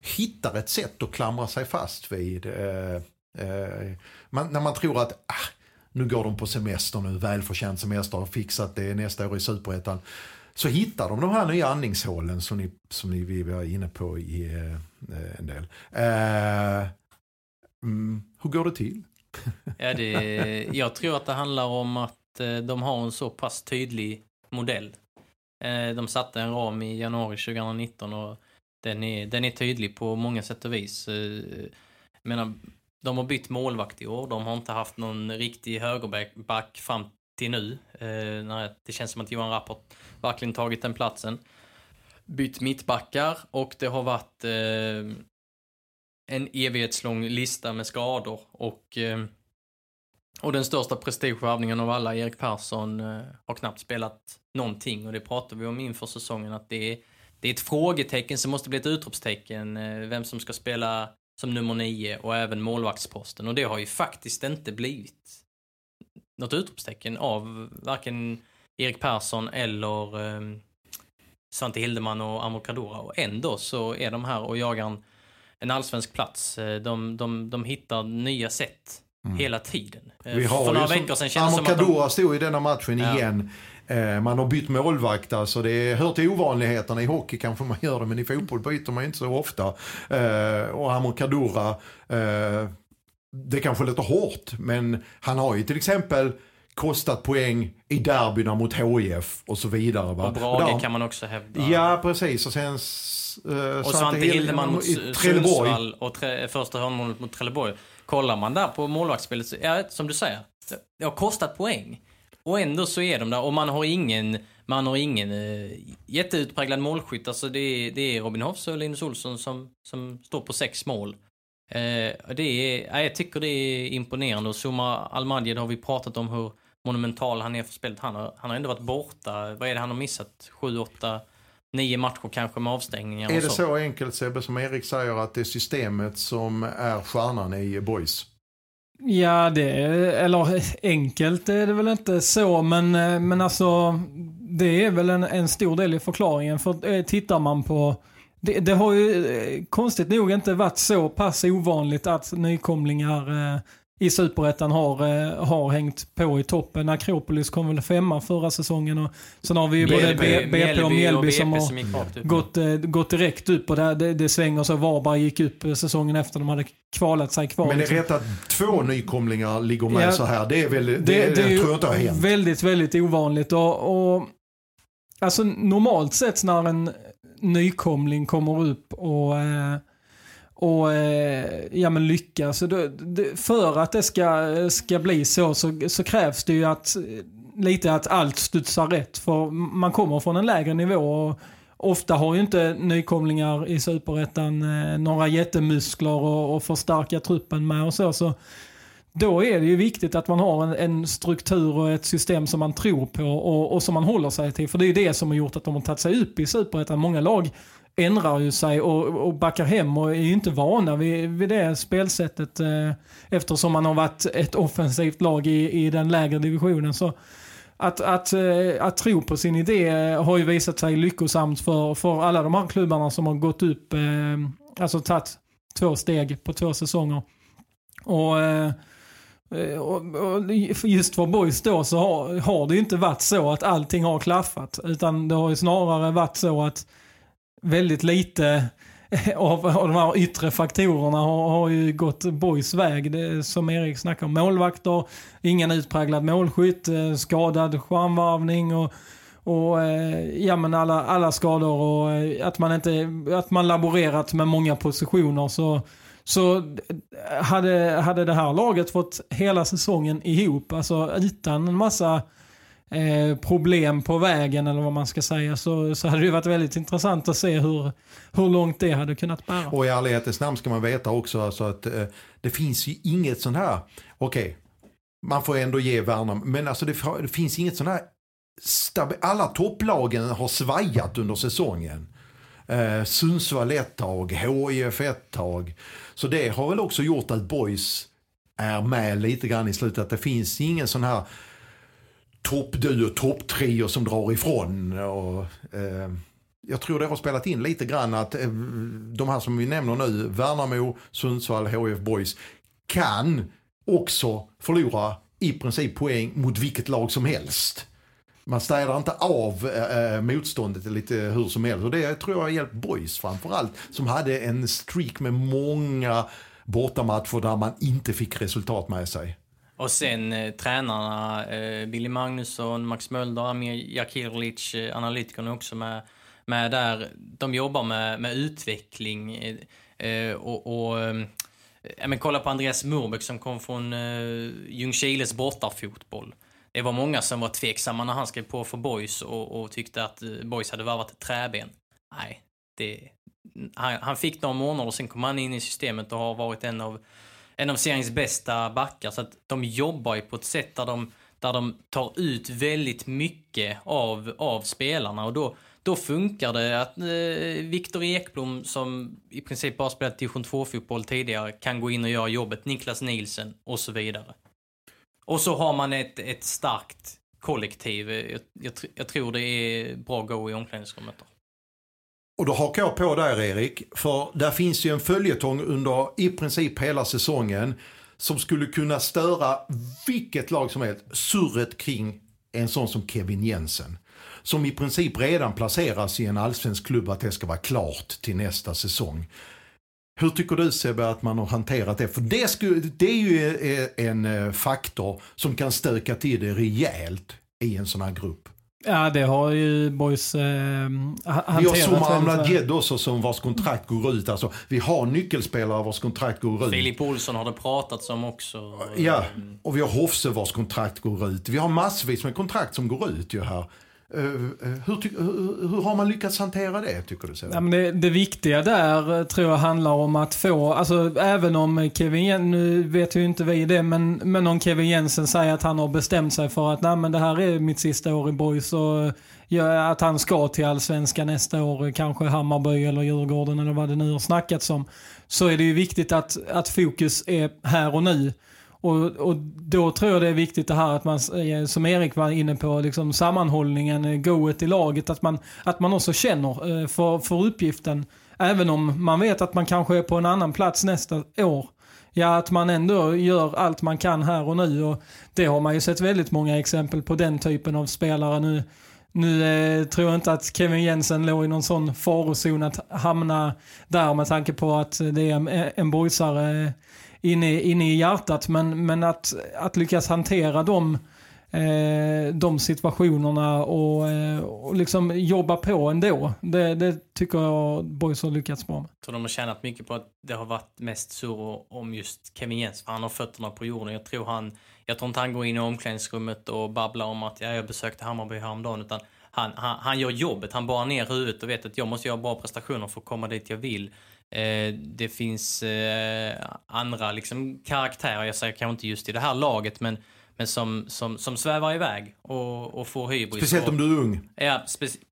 hittar ett sätt att klamra sig fast vid. Eh, eh, man, när man tror att ah, nu går de på semester nu, välförtjänt semester, har fixat det nästa år i superettan så hittar de de här nya andningshålen som ni, som ni vi var inne på i eh, en del. Eh, mm, hur går det till? ja, det, jag tror att det handlar om att Eh, de har en så pass tydlig modell. Eh, de satte en ram i januari 2019 och den är, den är tydlig på många sätt och vis. Jag menar, de har bytt målvakt i år. De har inte haft någon riktig högerback fram till nu. Det känns som att Johan Rapport verkligen tagit den platsen. Bytt mittbackar och det har varit en evighetslång lista med skador och och den största prestigevärvningen av alla, Erik Persson, eh, har knappt spelat någonting och det pratade vi om inför säsongen att det är, det är ett frågetecken som måste bli ett utropstecken, eh, vem som ska spela som nummer nio och även målvaktsposten och det har ju faktiskt inte blivit något utropstecken av varken Erik Persson eller, eh, Svante Hildeman och Amor Kadura. Och ändå så är de här och jagar en, en allsvensk plats. Eh, de, de, de hittar nya sätt hela tiden. Eh, Vi har För några som- veckor sedan kändes det som att de... Stod i denna matchen Ja. igen. Eh, Man har bytt målvakt, alltså det hör till ovanligheterna. I hockey kanske man gör det, men i fotboll byter man inte så ofta. Eh, Och Amokadora, eh, det kanske låter hårt, men han har ju till exempel kostat poäng i derbyna mot HIF och så vidare. Va? Och Brage kan man också hävda. Ja, precis. Och sen eh, Och Svante Hildeman mot. Sundsvall och tre, första hörnmålet mot Trelleborg. Kollar man där på målvaktsspelet, så, ja, som du säger, det har kostat poäng. Och ändå så är de där och man har ingen, man har ingen eh, jätteutpräglad målskytt. Alltså det, är, det är Robin Hoffs och Linus Olsson som, som står på sex mål. Eh, det är, ja, jag tycker det är imponerande och Suma Almadjed har vi pratat om hur monumental han är för spelet. Han har, han har ändå varit borta, vad är det han har missat? Sju, åtta, nio matcher kanske med avstängningar Är det så enkelt Sebbe som Erik säger att det är systemet som är stjärnan i Boys? Ja, det är, eller enkelt är det väl inte så, men, eh, men alltså det är väl en, en stor del i förklaringen. För eh, tittar man på, det, det har ju eh, konstigt nog inte varit så pass ovanligt att nykomlingar eh, i Superettan har, eh, har hängt på i toppen. Akropolis kom väl femma förra säsongen och sen har vi ju både BP och Mjällby som har rakt upp. gått, eh, gått direkt upp och det, det, det svänger så. Varberg gick upp eh, säsongen efter de hade kvalat sig kvar. Men det är rätt att två nykomlingar ligger med Ja, så här. Det är väl, det, det, det är jag tror inte har hänt. väldigt, väldigt ovanligt. Och, och, alltså normalt sett när en nykomling kommer upp och, eh, och eh, ja, men lyckas. Så då, det, för att det ska, ska bli så, så så krävs det ju att lite att allt studsar rätt. För man kommer från en lägre nivå. Och, Ofta har ju inte nykomlingar i Superettan eh, några jättemuskler och, och förstärka truppen med och så. så då är det ju viktigt att man har en, en struktur och ett system som man tror på och, och som man håller sig till. För det är ju det som har gjort att de har tagit sig upp i Superettan. Många lag ändrar ju sig och, och backar hem och är ju inte vana vid, vid det spelsättet eh, eftersom man har varit ett offensivt lag i, i den lägre divisionen. Så att, att, eh, att tro på sin idé har ju visat sig lyckosamt för, för alla de här klubbarna som har gått upp, eh, alltså tagit två steg på två säsonger. Och, eh, Eh, just för boys då så har, har det ju inte varit så att allting har klaffat. Utan det har ju snarare varit så att väldigt lite av, av de här yttre faktorerna har, har ju gått boys väg. Det, som Erik snackar om. Målvakter, ingen utpräglad målskytt, eh, skadad skärmvarvning och och eh, ja men alla, alla skador och att man inte, att man laborerat med många positioner så, så eh, hade, hade det här laget fått hela säsongen ihop, alltså utan en massa eh, problem på vägen eller vad man ska säga så, så hade det varit väldigt intressant att se hur, hur långt det hade kunnat bära. Och i ärlighetens namn ska man veta också alltså att eh, det finns ju inget sånt här, okej, man får ändå ge Värnamo, men alltså det, det finns inget sånt här, alla topplagen har svajat under säsongen. Eh, Sundsvall ett tag, HIF ett tag. Så det har väl också gjort att Boys är med lite grann i slutet. Att det finns ingen sån här toppduo, topptrio som drar ifrån. Och, eh, jag tror det har spelat in lite grann att eh, de här som vi nämner nu, Värnamo, Sundsvall, HIF Boys, kan också förlora i princip poäng mot vilket lag som helst. Man städar inte av eh, eh, motståndet lite hur som helst. Och det tror jag har hjälpt Boys framförallt. Som hade en streak med många bortamatcher där man inte fick resultat med sig. Och sen eh, tränarna, eh, Billy Magnusson, Max Mölder, Amir Jakirlic, eh, analytikerna också med, med där. De jobbar med, med utveckling eh, eh och, och eh, men kolla på Andreas Murbeck som kom från eh, Ljungskiles bortafotboll. Det var många som var tveksamma när han skrev på för Boys och, och tyckte att eh, Boys hade varvat ett träben. Nej, det, han, han fick några månader och sen kom han in i systemet och har varit en av en av seriens bästa backar. Så att de jobbar ju på ett sätt där de, där de tar ut väldigt mycket av, av spelarna. Och då, då funkar det att eh, Viktor Ekblom, som i princip bara spelat division 2-fotboll tidigare, kan gå in och göra jobbet. Niklas Nielsen och så vidare. Och så har man ett, ett starkt kollektiv. Jag, jag, jag tror det är bra go i omklädningsrummet. Då. Och då hakar jag på där Erik, för där finns ju en följetong under i princip hela säsongen som skulle kunna störa vilket lag som helst. Surret kring en sån som Kevin Jensen. Som i princip redan placeras i en allsvensk klubb att det ska vara klart till nästa säsong. Hur tycker du Sebbe att man har hanterat det? För det, skulle, det är ju en eh, faktor som kan stöka till det rejält i en sån här grupp. Ja, det har ju boys eh, hanterat. Vi har Somar Amnadjed också som vars kontrakt går ut. Alltså, vi har nyckelspelare vars kontrakt går ut. Filip Olsson har det pratats om också. Ja, och vi har Hofse vars kontrakt går ut. Vi har massvis med kontrakt som går ut ju här. Eh, eh, hur, hur, hur, har man lyckats hantera det tycker du? Ja, men det, det, viktiga där eh, tror jag handlar om att få, alltså även om Kevin Jensen, nu vet ju inte vi det, men, men om Kevin Jensen säger att han har bestämt sig för att nej men det här är mitt sista år i Boys och ja, att han ska till Allsvenskan nästa år, kanske Hammarby eller Djurgården eller vad det nu har snackats om. Så är det ju viktigt att, att fokus är här och nu. Och, och då tror jag det är viktigt det här att man, eh, som Erik var inne på, liksom sammanhållningen, eh, goet i laget, att man, att man också känner eh, för, för uppgiften. Även om man vet att man kanske är på en annan plats nästa år. Ja, att man ändå gör allt man kan här och nu. Och det har man ju sett väldigt många exempel på den typen av spelare nu. Nu eh, tror jag inte att Kevin Jensen låg i någon sån farozon att hamna där med tanke på att det är en, en boysare inne, inne i hjärtat. Men, men att, att lyckas hantera de, eh, de situationerna och, eh, och liksom jobba på ändå. Det, det tycker jag Boys har lyckats bra med. Jag tror de har tjänat mycket på att det har varit mest surr om just Kevin Jens. För han har fötterna på jorden. Jag tror, han, jag tror inte han går in i omklädningsrummet och babblar om att ja, jag besökte Hammarby häromdagen. Utan han, han, han gör jobbet, han bara ner huvudet och vet att jag måste göra bra prestationer för att komma dit jag vill. Eh, det finns eh, andra liksom, karaktärer, jag säger kanske inte just i det här laget, men, men som, som, som svävar iväg och, och får hybris. Speciellt om du är ung. Ja,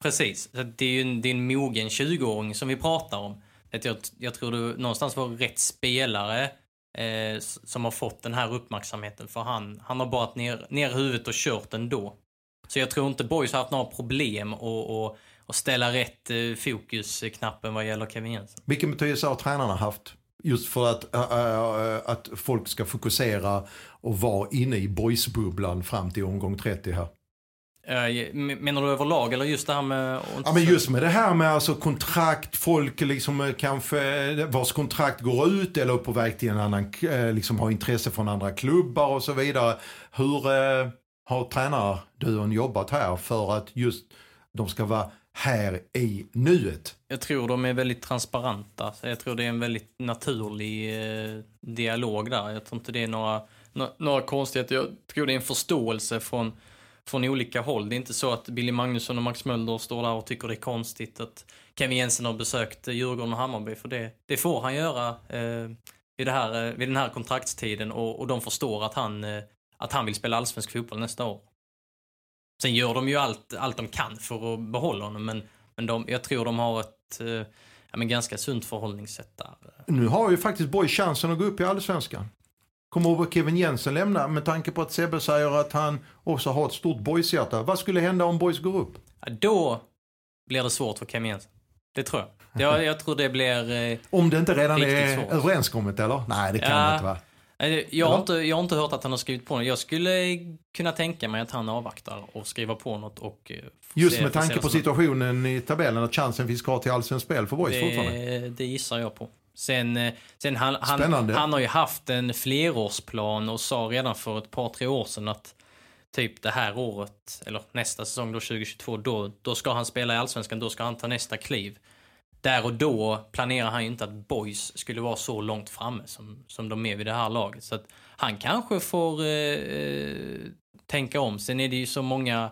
precis. det är ju en, det är en mogen 20-åring som vi pratar om. jag, jag tror du någonstans var rätt spelare eh, som har fått den här uppmärksamheten. För han, han har bara ner, ner huvudet och kört ändå. Så jag tror inte Boys har haft några problem och, och och ställa rätt eh, fokusknappen vad gäller Kevin Jensen. Vilken betydelse har tränarna haft? Just för att, äh, att folk ska fokusera och vara inne i boysbubblan fram till omgång 30 här. Menar du överlag eller just det här med... Ja men just med det här med alltså kontrakt, folk liksom kanske vars kontrakt går ut eller är på väg till en annan, liksom har intresse från andra klubbar och så vidare. Hur eh, har tränarduon jobbat här för att just de ska vara här i nuet. Jag tror de är väldigt transparenta. Jag tror det är en väldigt naturlig eh, dialog där. Jag tror inte det är några, några konstigheter. Jag tror det är en förståelse från, från olika håll. Det är inte så att Billy Magnusson och Max Mölder står där och tycker det är konstigt att Kevin Jensen har besökt eh, Djurgården och Hammarby. För det, det får han göra eh, vid, det här, eh, vid den här kontraktstiden och, och de förstår att han, eh, att han vill spela allsvensk fotboll nästa år. Sen gör de ju allt, allt de kan för att behålla honom, men, men de, jag tror de har ett eh, ja, men ganska sunt förhållningssätt där. Nu har ju faktiskt Boy chansen att gå upp i Allsvenskan. Kommer Kevin Jensen lämna med tanke på att Sebbe säger att han också har ett stort Boys-hjärta. Vad skulle hända om Boys går upp? Ja, då blir det svårt för Kevin Jensen. Det tror jag. Jag, jag tror det blir eh, Om det inte redan är svårt. överenskommet eller? Nej, det kan ja, det inte vara. Jag har, inte, jag har inte hört att han har skrivit på något. Jag skulle kunna tänka mig att han avvaktar och skriver på något och... Eh, Just med tanke på situationen i tabellen, att chansen finns kvar till allsvenskt spel för Boys fortfarande? Det gissar jag på. Sen, eh, sen han, han, han, har ju haft en flerårsplan och sa redan för ett par, tre år sedan att typ det här året, eller nästa säsong då 2022, då, då ska han spela i Allsvenskan, då ska han ta nästa kliv där och då planerar han ju inte att Boys skulle vara så långt framme som, som de är vid det här laget. Så att han kanske får eh, eh, tänka om. Sen är det ju så många,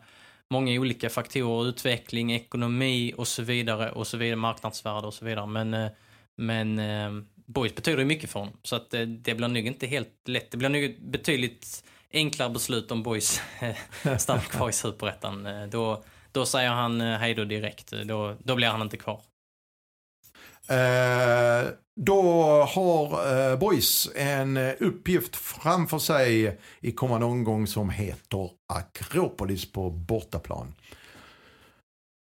många olika faktorer, utveckling, ekonomi och så vidare, och så vidare, marknadsvärde och så vidare. Men, eh, men eh, Boys betyder ju mycket för honom. Så att eh, det blir nog inte helt lätt. Det blir nog ett betydligt enklare beslut om Boys eh, stannar kvar i Superettan. Eh, då, då säger han hej då direkt. Då, då blir han inte kvar. Eh, då har eh, Boys en uppgift framför sig i kommande omgång som heter Akropolis på bortaplan.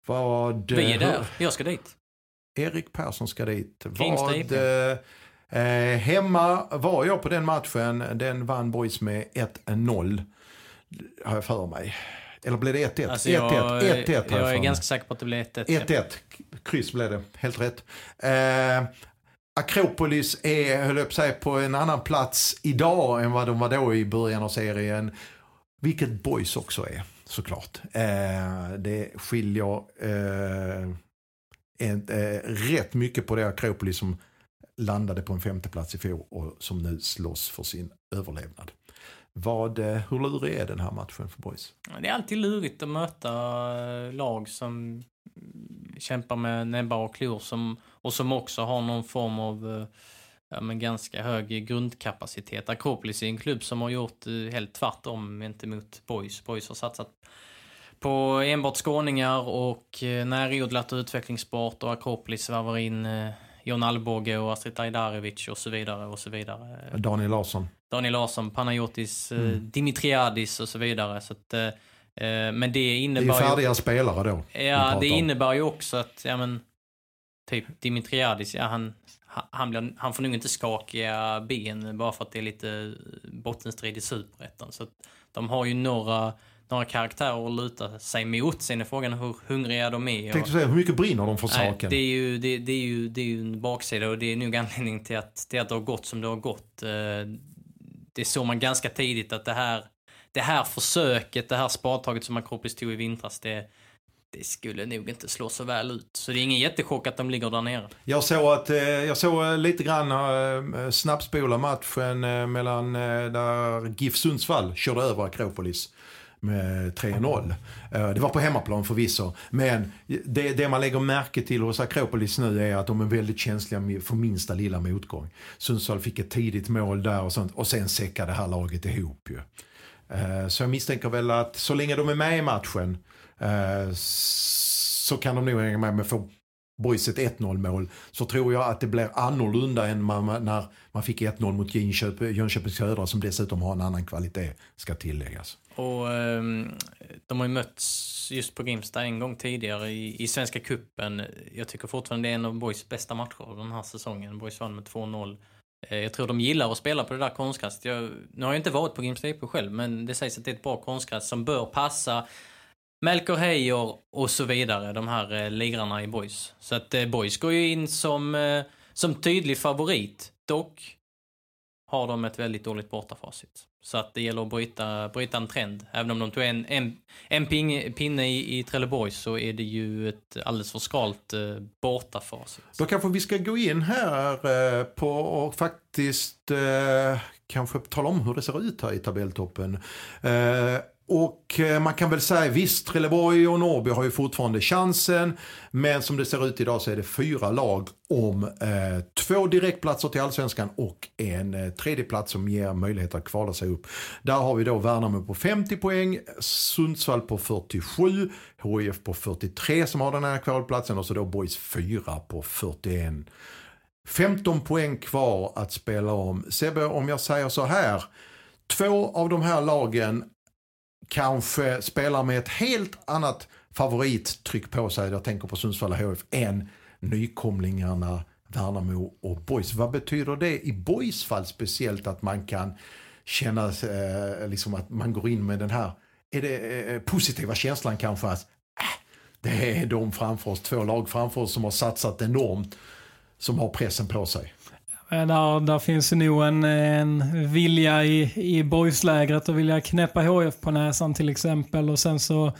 Vad, Vi är där, jag ska dit. Erik Persson ska dit. Vad, eh, eh, hemma var jag på den matchen. Den vann Boys med 1-0. Har jag för mig. Eller blev det 1-1? Alltså jag, 1-1. 1-1 har jag jag är ganska säker på att det blir 1-1. 1-1. Kryss blev det. Helt rätt. Eh, Akropolis är, höll att säga, på en annan plats idag än vad de var då i början av serien. Vilket Boys också är, såklart. Eh, det skiljer eh, en, eh, rätt mycket på det Akropolis som landade på en femteplats i fjol och som nu slåss för sin överlevnad. Vad, eh, hur lurig är den här matchen för Boys? Det är alltid lurigt att möta eh, lag som kämpar med näbbar och klor som, och som också har någon form av eh, ja, men ganska hög grundkapacitet. Akropolis är en klubb som har gjort helt tvärtom gentemot Boys. Boys har satsat på enbart skåningar och närodlat och utvecklingssport och Akropolis värvar in John Alvbåge och Astrid Ajdarevic och så vidare och så vidare. Daniel Larsson. Daniel Larsson, Panayotis, eh, Mm. Dimitriadis och så vidare. Så att, eh, eh, men det Det är ju innebär ju... färdiga spelare då. Ja, det innebär ju också att, ja men, typ Dimitriadis, ja han, han- blir, han får nog inte skakiga ben bara för att det är lite bottenstrid i superettan. Så att de har ju några, några karaktärer att luta sig mot. Sen är frågan hur hungriga de är. Tänkte säga, hur mycket brinner de för Nej, saken? det, är ju, det, det, är ju, det är ju en baksida och det är nog anledningen till att, till att det har gått som det har gått. Det såg man ganska tidigt att det här, det här försöket, det här spadtaget som Akropolis tog i vintras, det, det skulle nog inte slå så väl ut. Så det är ingen jättechock att de ligger där nere. Jag såg, att, eh, jag såg eh, lite grann eh, snabbspola matchen mellan där GIF Sundsvall körde över Akropolis med 3-0. Eh, det var på hemmaplan förvisso. Men det, det man lägger märke till hos Akropolis nu är att de är väldigt känsliga för minsta lilla motgång. Sundsvall fick ett tidigt mål där och sånt och sen säckade det här laget ihop ju. Eh, så jag misstänker väl att så länge de är med i matchen eh, så kan de nog hänga med. Men får Boys ett 1-0 mål så tror jag att det blir annorlunda än man, när man fick 1-0 mot Jönköp- Jönköping Södra som dessutom har en annan kvalitet ska tilläggas. Och um, de har ju mötts just på Grimsta en gång tidigare i, i Svenska Kuppen. Jag tycker fortfarande det är en av Boys bästa matcher den här säsongen. Boys vann med 2-0. Eh, jag tror de gillar att spela på det där konstgräset. Nu har jag inte varit på Grimsta IP själv, men det sägs att det är ett bra konstgräs som bör passa Melker Heijer och så vidare, de här eh, lirarna i Boys. Så att eh, Boys går ju in som, eh, som tydlig favorit. Dock har de ett väldigt dåligt bortafacit. Så att det gäller att bryta, bryta en trend. Även om de tog en, en, en ping, pinne i, i Trelleborg så är det ju ett alldeles för skralt eh, bortafacit. Då kanske vi ska gå in här eh, på och faktiskt eh, kanske tala om hur det ser ut här i tabelltoppen. Eh, och eh, man kan väl säga visst, Trelleborg och Norrby har ju fortfarande chansen. Men som det ser ut idag så är det fyra lag om eh, två direktplatser till allsvenskan och en eh, tredjeplats som ger möjlighet att kvala sig upp. Där har vi då Värnamo på 50 poäng, Sundsvall på 47, HIF på 43 som har den här kvalplatsen och så då Boys 4 på 41. 15 poäng kvar att spela om. Sebbe, om jag säger så här. Två av de här lagen kanske spelar med ett helt annat favorittryck på sig. Jag tänker på Sundsvall HF än nykomlingarna Värnamo och Boys. Vad betyder det i Boys fall speciellt att man kan känna eh, liksom att man går in med den här är det eh, positiva känslan kanske att äh, det är de framför oss, två lag framför oss som har satsat enormt som har pressen på sig. Eh, där, där finns nog en, en vilja i, i boyslägret att vilja knäppa HF på näsan till exempel. Och sen så,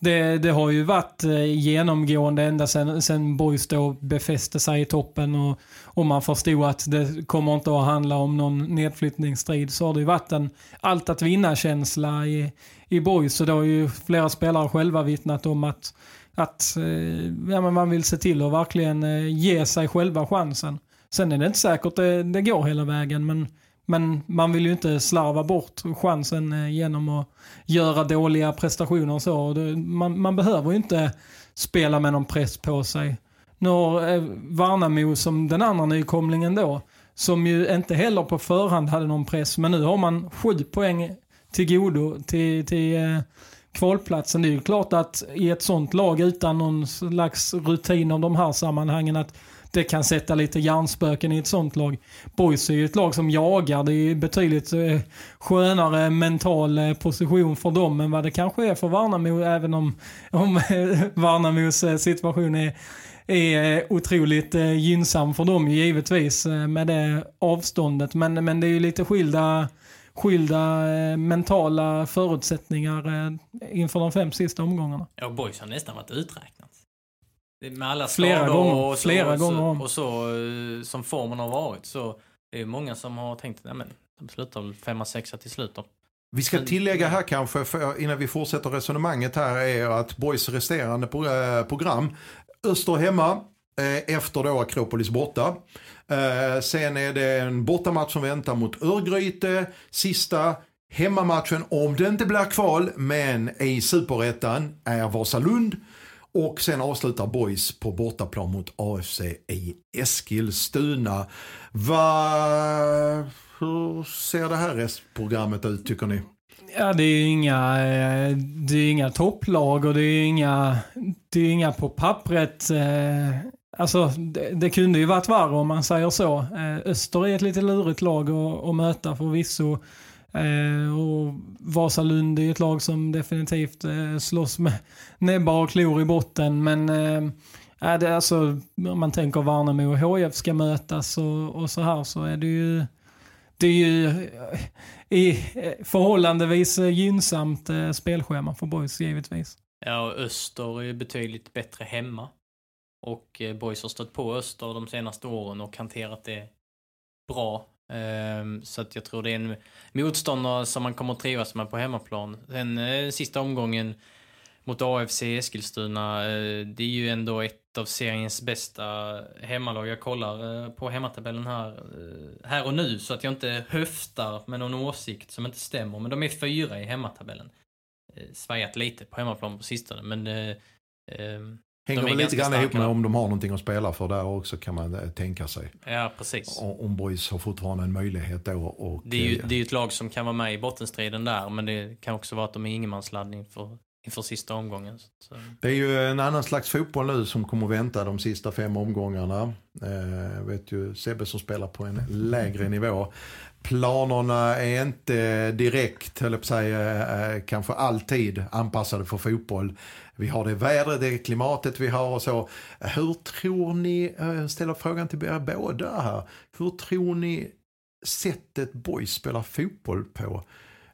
det, det har ju varit eh, genomgående ända sen, sen boys då befäste sig i toppen och, och man förstod att det kommer inte att handla om någon nedflyttningsstrid. Så har det ju varit en allt att vinna-känsla i, i boys. Så då har ju flera spelare själva vittnat om att, att eh, ja, men man vill se till att verkligen ge sig själva chansen. Sen är det inte säkert det, det går hela vägen, men, men man vill ju inte slarva bort chansen eh, genom att göra dåliga prestationer och så. Och det, man, man behöver ju inte spela med någon press på sig. Nu har eh, Värnamo som den andra nykomlingen då, som ju inte heller på förhand hade någon press, men nu har man sju poäng till godo till, till eh, kvalplatsen. Det är ju klart att i ett sånt lag utan någon slags rutin av de här sammanhangen att det kan sätta lite hjärnspöken i ett sånt lag. Boys är ju ett lag som jagar. Det är ju betydligt eh, skönare mental eh, position för dem än vad det kanske är för Värnamo, även om, om eh, Värnamos eh, situation är är eh, otroligt eh, gynnsam för dem givetvis med det avståndet. Men, men det är ju lite skilda, skilda mentala förutsättningar inför de fem sista omgångarna. Ja, Boys har nästan varit uträknat. Med alla flera gånger, och så, flera och så, gånger om. Och så som formen har varit så det är många som har tänkt att de slutar väl femma, sexa till slut då. Vi ska tillägga här kanske, för, innan vi fortsätter resonemanget här, är att Boys resterande program Öster hemma, eh, efter då Akropolis borta. Eh, sen är det en bortamatch som väntar mot Örgryte. Sista hemmamatchen, om det inte blir kval, men i superettan, är Vasalund. Och sen avslutar Boys på bortaplan mot AFC i Eskilstuna. Va... Hur ser det här restprogrammet ut tycker ni? Ja, det är inga, eh, det är inga topplag och det är inga, det är inga på pappret. Eh, alltså, det, det kunde ju varit värre om man säger så. Eh, Öster är ett lite lurigt lag att, att möta förvisso. Eh, och Vasalund är ett lag som definitivt eh, slåss med näbbar och klor i botten. Men eh, är det alltså, om man tänker Värnamo och HIF ska mötas och, och så här så är det ju det är ju i förhållandevis gynnsamt eh, spelschema för Boys givetvis. Ja, och Öster är betydligt bättre hemma. Och BoIS Boys har stött på Öster de senaste åren och hanterat det bra. Ehm, så att jag tror det är en motståndare som man kommer att trivas med på hemmaplan. Sen eh, sista omgången mot AFC Eskilstuna, eh, det är ju ändå ett av seriens bästa hemmalag. Jag kollar eh, på hemmatabellen här, här och nu så att jag inte höftar med någon åsikt som inte stämmer. Men de är fyra i hemmatabellen. Svajat lite på hemmaplan på sistone, men ehm, Hänger väl lite grann ihop med om de har någonting att spela för där också kan man tänka sig. Ja, precis. Om Boys har fortfarande en möjlighet då. Och, det är ju det är ett lag som kan vara med i bottenstriden där, men det kan också vara att de är ingenmansladdning för inför sista omgången. Så. Det är ju en annan slags fotboll nu som kommer att vänta de sista fem omgångarna. Eh, vet ju Sebbe som spelar på en lägre nivå. Planerna är inte direkt, jag på eh, kanske alltid anpassade för fotboll. Vi har det vädret, det klimatet vi har och så. Hur tror ni, jag ställer frågan till er båda här, hur tror ni sättet boys spelar fotboll på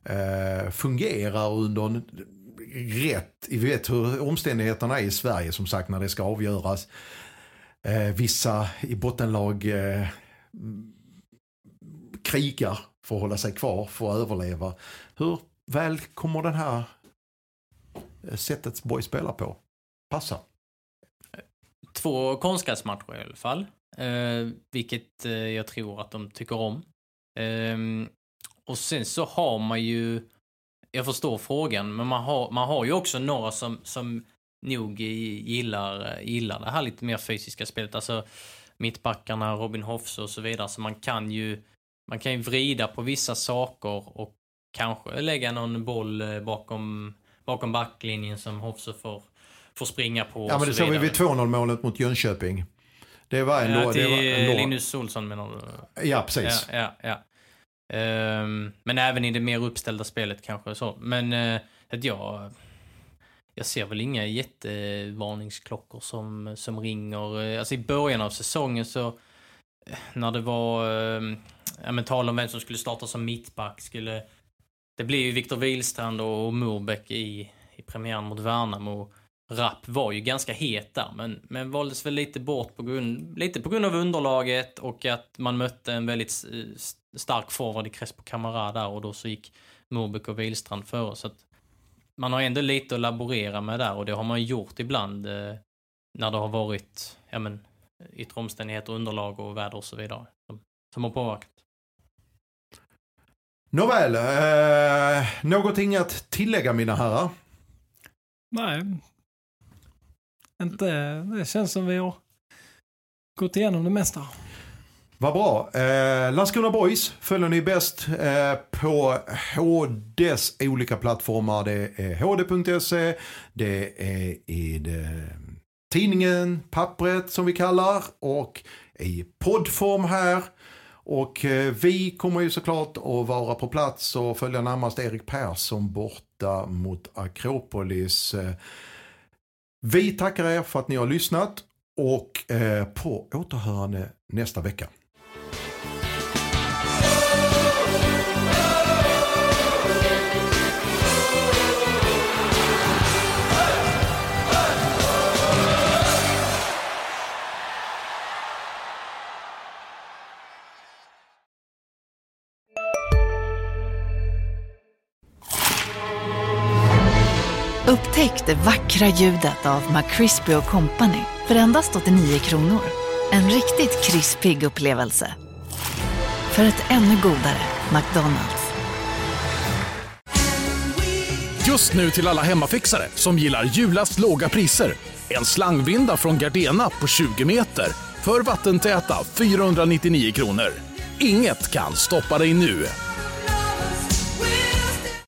eh, fungerar under en rätt, vi vet hur omständigheterna är i Sverige som sagt när det ska avgöras. Eh, vissa i bottenlag eh, krigar för att hålla sig kvar, för att överleva. Hur väl kommer den här Eh, sättet Borg spelar på passar. Två konstgräsmatcher i alla fall. Eh, vilket eh, jag tror att de tycker om. Eh, och sen så har man ju jag förstår frågan, men man har, man har ju också några som, som nog gillar, gillar det här lite mer fysiska spelet. Alltså mittbackarna, Robin Hoffs och så vidare. Så man kan ju, man kan ju vrida på vissa saker och kanske lägga någon boll eh, bakom, bakom backlinjen som Hoffs får, får springa på. Ja, men det såg vi vid 2-0 målet mot Jönköping. Det var en ja, till det var Linus Olsson menar du? Ja, precis. Ja, ja, ja. Um, men även i det mer uppställda spelet kanske så. Men uh, att jag, jag ser väl inga jättevarningsklockor som, som ringer. Alltså i början av säsongen så eh, när det var uh, ja, men tal om vem som skulle starta som mittback skulle det blir ju Viktor Wilstrand och Murbeck i, i premiären mot Värnamo. Rapp var ju ganska het där, men, men valdes väl lite bort på grund, lite på grund av underlaget och att man mötte en väldigt stark forward i Crespo Camara där och då så gick Murbeck och Wilstrand före. Så att man har ändå lite att laborera med där och det har man gjort ibland eh, när det har varit ja, men, yttre omständigheter, underlag och väder och så vidare som, som har påverkat. Nåväl, eh, någonting att tillägga mina herrar? Nej, inte. Det känns som vi har gått igenom det mesta. Vad bra. Eh, Landskrona Boys följer ni bäst eh, på HDs olika plattformar. Det är hd.se, det är i det, tidningen Pappret som vi kallar och i poddform här. Och eh, vi kommer ju såklart att vara på plats och följa närmast Erik Persson borta mot Akropolis. Eh, vi tackar er för att ni har lyssnat och eh, på återhörande nästa vecka. Upptäck det vackra ljudet av McCrispy Company för endast 89 kronor. En riktigt krispig upplevelse. För ett ännu godare McDonalds. Just nu till alla hemmafixare som gillar julast låga priser. En slangvinda från Gardena på 20 meter för vattentäta 499 kronor. Inget kan stoppa dig nu.